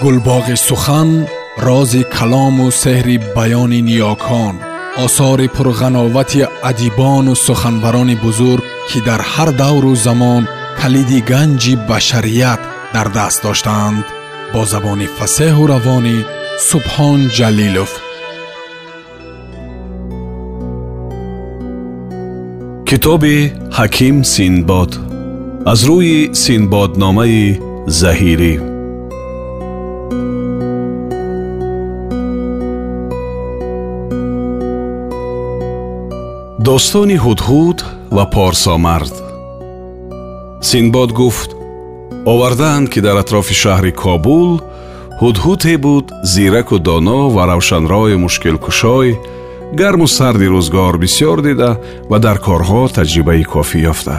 гулбоғи сухан рози калому сеҳри баёни ниёкон осори пурғановати адибону суханбарони бузург ки дар ҳар давру замон калиди ганҷи башарият дар даст доштаанд бо забони фасеҳу равонӣ субҳон ҷалилов китоби ҳаким синбод аз рӯи синбодномаи заҳирӣ достони ҳудҳуд ва порсомард. Синбод гуфт овардаанд ки дар атрофи шаҳри кобул ҳудҳуте буд зираку доно ва равшанрои мушкилкушой гарму сарди рӯзгор бисьёр дида ва дар корҳо таҷрибаи кофӣ ёфта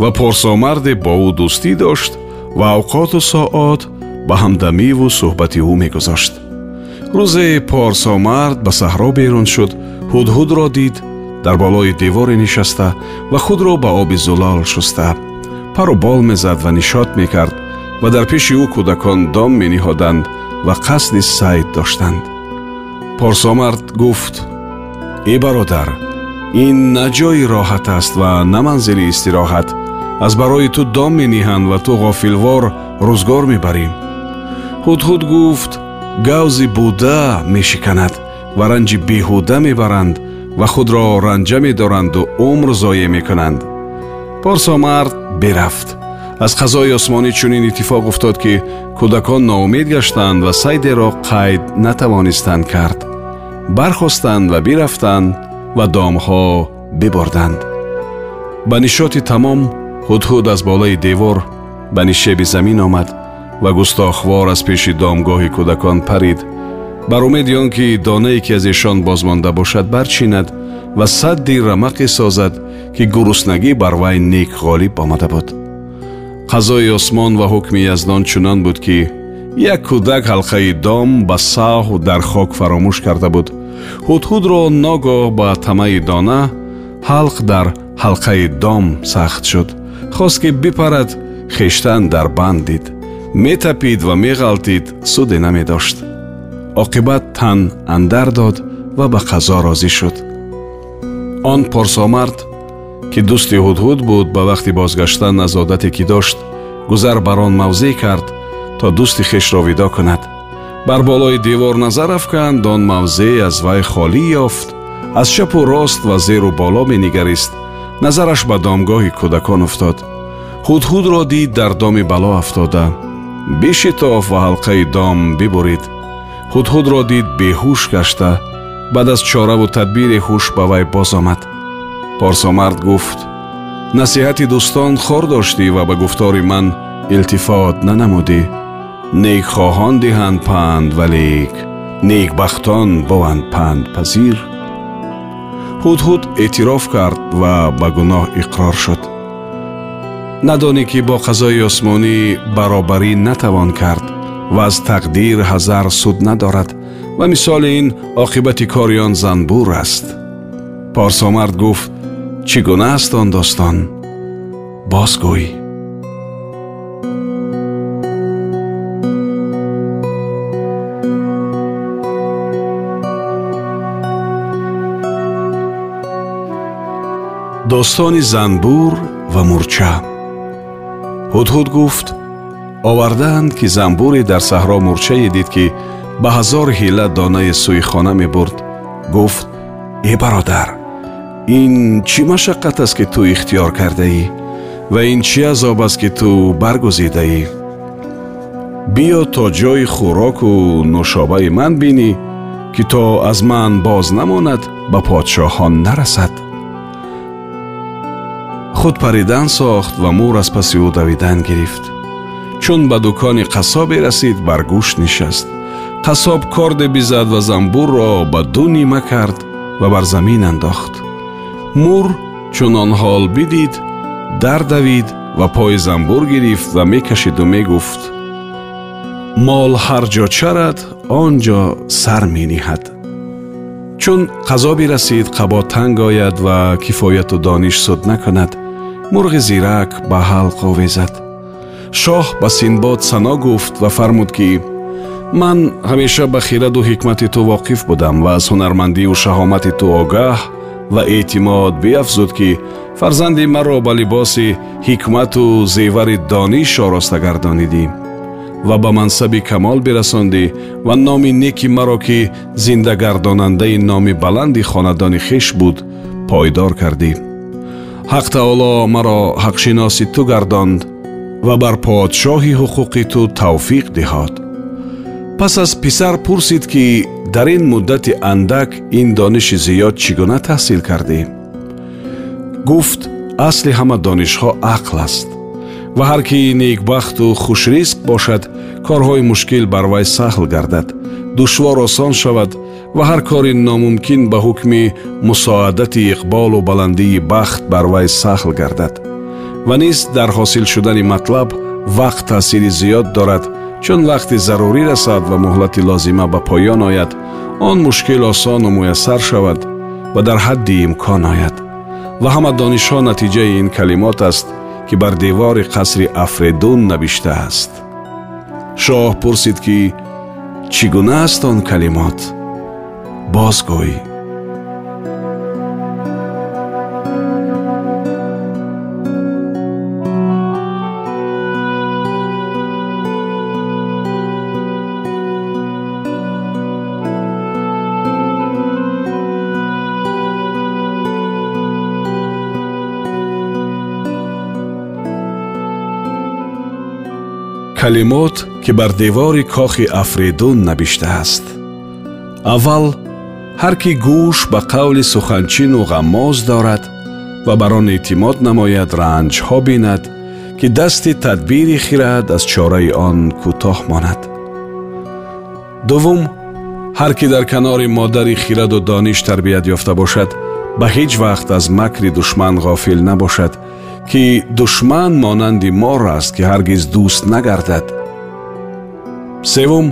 ва порсомарде бо ӯ дӯстӣ дошт ва авқоту соат ба ҳамдамиву суҳбати ӯ мегузошт. Рӯзе порсомард ба саҳро берун шуд ҳудҳудро дид дар болои деворе нишаста ва худро ба оби зулал шуста. Пару бол мезад ва нишот мекард ва дар пеши ӯ кӯдакон дом мениҳоданд ва қасди сайд доштанд. Порсомард гуфт э бародар ин на ҷои роҳат аст ва на манзили истироҳат. Аз барои ту дом мениҳанд ва ту ғофилвор рӯзгор мебарӣ ҳудҳуд гуфт гавзи буда мешиканад ва ранҷи беҳуда мебаранд ва худро ранҷа медоранду умр зоя мекунанд. Порсомард бирафт аз қазои осмонӣ чунин иттифоқ уфтод ки кӯдакон ноумед гаштанд ва сайдеро қайд натавонистанд кард. Бархостанд ва бирафтанд ва домҳо биборданд. Ба нишоти тамом ҳудҳуд аз болои девор ба нишеби замин омад ва густохвор аз пеши домгоҳи кӯдакон парид бар умеди он ки донае ки аз эшон бозмонда бошад барчинад ва садди рамақе созад ки гуруснагӣ бар вай нек ғолиб омада буд. Қазои осмон ва ҳукми яздон чунон буд ки як кӯдак ҳалқаи дом ба саҳв дар хок фаромӯш карда буд. Ҳудҳудро ногоҳ ба тамаи дона ҳалқ дар ҳалқаи дом сахт шуд. Хост ки бипарад хештан дар банд дид. Метапид ва меғалтид суде намедошт оқибат тан андар дод ва ба қазо розӣ шуд он порсомард ки дӯсти ҳудҳуд буд ба вақти бозгаштан аз одате ки дошт гузар бар он мавзеъ кард то дӯсти хешро видо кунад бар болои девор назар афканд он мавзеъ аз вай холӣ ёфт аз чапу рост ва зеру боло менигарист назараш ба домгоҳи кӯдакон уфтод ҳудҳудро дид дар доми бало афтода бишитоф ва ҳалқаи дом бибурид ҳудҳудро дид беҳуш гашта баъд аз чораву тадбире ҳуш ба вай боз омад. Порсомард гуфт насиҳати дӯстон хор доштӣ ва ба гуфтори ман илтифот нанамудӣ. Некхоҳон диҳанд панд валек некбахтон бованд пандпазир ҳудҳуд эътироф кард ва ба гуноҳ иқрор шуд. Надонӣ ки бо қазои осмонӣ баробарӣ натавон кард ва аз тақдир ҳазар суд надорад ва мисоли ин оқибати кори он занбур аст порсомард гуфт чӣ гуна аст он достон бозгӯй достони занбур ва мурча ҳудҳуд гуфт овардаанд ки занбуре дар саҳро мурчае дид ки ба ҳазор ҳила донаи сӯи хона мебурд. Гуфт э бародар ин чӣ машаққат аст ки ту ихтиёр кардаӣ? Ва ин чӣ азоб аст ки ту баргузидаӣ? Биё то ҷои хӯроку нӯшобаи ман бинӣ ки то аз ман боз намонад ба подшоҳон нарасад худ паридан сохт ва мур аз паси ӯ давидан гирифт чун ба дукони қассобе расид бар гӯшт нишаст қассоб корде бизад ва занбурро ба ду нима кард ва бар замин андохт мур чун он ҳол бидид дардавид ва пои занбур гирифт ва мекашиду мегуфт мол ҳар ҷо чарад он ҷо сар мениҳад чун қазо бирасид қабо танг ояд ва кифояту дониш суд накунад мурғи зирак ба ҳалқ овезад шоҳ ба синбод сано гуфт ва фармуд ки ман ҳамеша ба хираду ҳикмати ту воқиф будам ва аз ҳунармандию шаҳомати ту огаҳ ва эътимод биафзуд ки фарзанди маро ба либоси ҳикмату зевари дониш ороста гардонидӣ ва ба мансаби камол бирасондӣ ва номи неки маро ки зиндагардонандаи номи баланди хонадони хеш буд пойдор кардӣ. Ҳақ таоло маро ҳақшиноси ту гардонд ва бар подшоҳи ҳуқуқи ту тавфиқ диҳод. Пас аз писар пурсид ки дар ин муддати андак ин дониши зиёд чӣ гуна таҳсил кардӣ? Гуфт асли ҳама донишҳо ақл аст. Ва ҳар ки некбахту хушризқ бошад корҳои мушкил бар вай саҳл гардад душвор осон шавад ва ҳар кори номумкин ба ҳукми мусоадати иқболу баландии бахт бар вай саҳл гардад ва низ дар ҳосил шудани матлаб вақт таъсири зиёд дорад. Чун вақти зарурӣ расад ва муҳлати лозима ба поён ояд он мушкил осону муяссар шавад ва дар ҳадди имкон ояд. Ва ҳама донишҳо натиҷаи ин калимот аст ки бар девори қасри афредун навиштааст шоҳ пурсид ки чӣ гуна аст он калимот? Бозгӯй калимот ки бар девори кохи афридун навиштааст аввал ҳар кӣ гӯш ба қавли суханчину ғаммоз дорад ва бар он эътимод намояд ранҷҳо бинад ки дасти тадбири хирад аз чораи он кӯтоҳ монад. Дуввум ҳар кӣ дар канори модари хираду дониш тарбият ёфта бошад ба ҳеҷ вақт аз макри душман ғофил набошад ки душман монанди мор аст ки ҳаргиз дӯст нагардад севум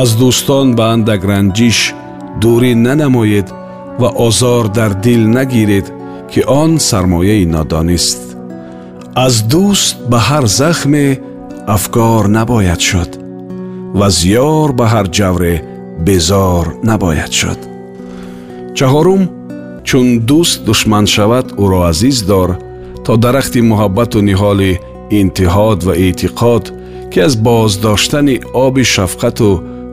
аз дӯстон ба андак ранҷиш дурӣ нанамоед ва озор дар дил нагиред ки он сармояи нодонист аз дӯст ба ҳар захме афкор набояд шуд ва зиёр ба ҳар ҷавре безор набояд шуд чаҳорум чун дӯст душман шавад ӯро азиз дор то дарахти муҳаббату ниҳоли интиҳод ва эътиқод ки аз боздоштани оби шафқату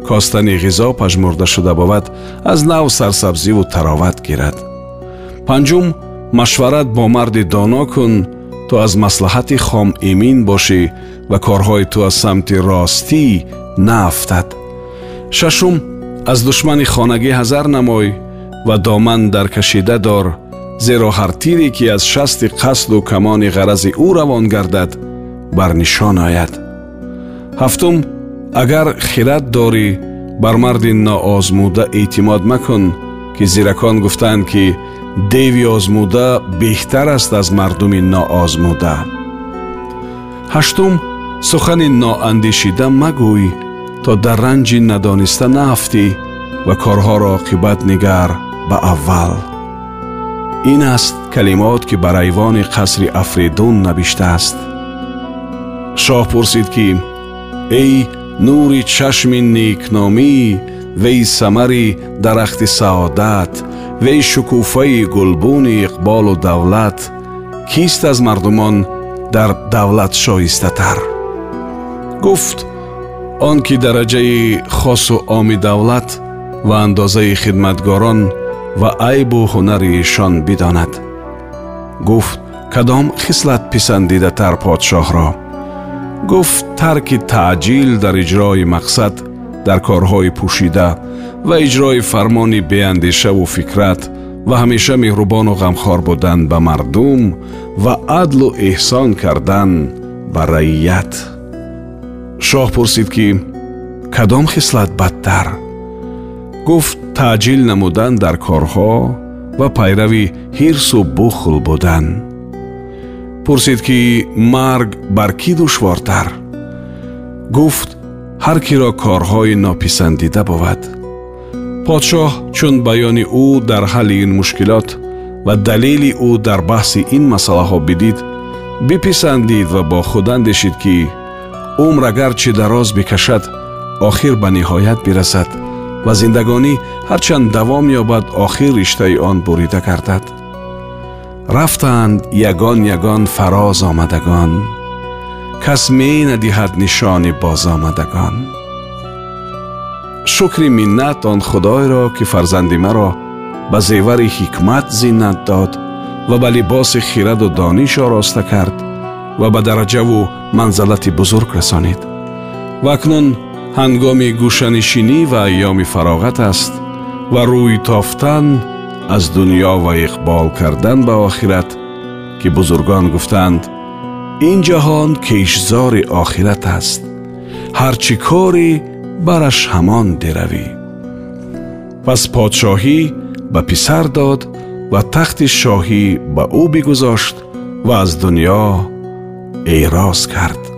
костани ғизо пажмурда шуда бовад аз нав сарсабзиву тароват гирад. Панҷум машварат бо марди доно кун то аз маслиҳати хом эмин бошӣ ва корҳои ту аз самти ростӣ наафтад шашум аз душмани хонагӣ ҳазар намой ва доман даркашида дор зеро ҳар тире ки аз шасти қасду камони ғарази ӯ равон гардад бар нишон ояд ҳафтум агар хират дорӣ бар марди ноозмуда эътимод макун ки зиракон гуфтанд ки деви озмуда беҳтар аст аз мардуми ноозмуда. Ҳаштум сухани ноандешида магӯй то дар ранҷи надониста наафтӣ ва корҳоро оқибат нигар ба аввал ин аст калимот ки бар айвони қасри афридун навиштааст шоҳ пурсид ки эй нури чашми некномӣ вей самари дарахти саодат вей шукуфаи гулбуни иқболу давлат кист аз мардумон дар давлат шоистатар? Гуфт он ки дараҷаи хосу оми давлат ва андозаи хидматгорон ва айбу ҳунари ишон бидонад гуфт кадом хислат писандидатар подшоҳро гуфт тарки таъҷил дар иҷрои мақсад дар корҳои пӯшида ва иҷрои фармони беандешаву фикрат ва ҳамеша меҳрубону ғамхор будан ба мардум ва адлу эҳсон кардан ба раият шоҳ пурсид ки кадом хислат бадтар гуфт таъҷил намудан дар корҳо ва пайрави ҳирсу бухл будан пурсид ки марг бар кӣ душвортар? Гуфт ҳар киро корҳои нописандида бувад подшоҳ чун баёни ӯ дар ҳалли ин мушкилот ва далели ӯ дар баҳси ин масъалаҳо бидид биписандид ва бо худ андешид ки умр агарчи дароз бикашад охир ба ниҳоят бирасад ва зиндагонӣ ҳарчанд давом ёбад охир риштаи он бурида гардад. Рафтанд ягон ягон фароз омадагон. Кас менадиҳад нишони бозомадагон шукри миннат он худойро ки фарзанди маро ба зевари ҳикмат зиннат дод ва ба либоси хираду дониш ороста кард ва ба дараҷаву манзалати бузург расонид. Ва акнун ҳангоми гӯшанишинӣ ва айёми фароғат аст ва рӯй тофтан аз дуньё ва иқбол кардан ба охират ки бузургон гуфтанд ин ҷаҳон кешзори охират аст ҳар чӣ корӣ бараш ҳамон деравӣ пас подшоҳӣ ба писар дод ва тахти шоҳӣ ба ӯ бигузошт ва аз дуньё эъроз кард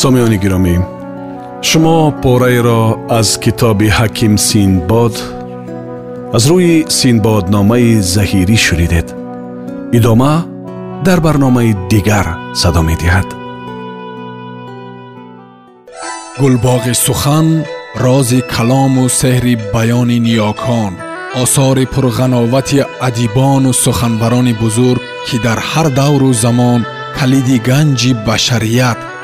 сомиёни гиромӣ шумо пораеро аз китоби ҳаким синбод аз рӯи синбодномаи заҳирӣ шунидед идома дар барномаи дигар садо медиҳад гулбоғи сухан рози калому сеҳри баёни ниёкон осори пурғановати адибону суханбарони бузург ки дар ҳар давру замон калиди ганҷи башарият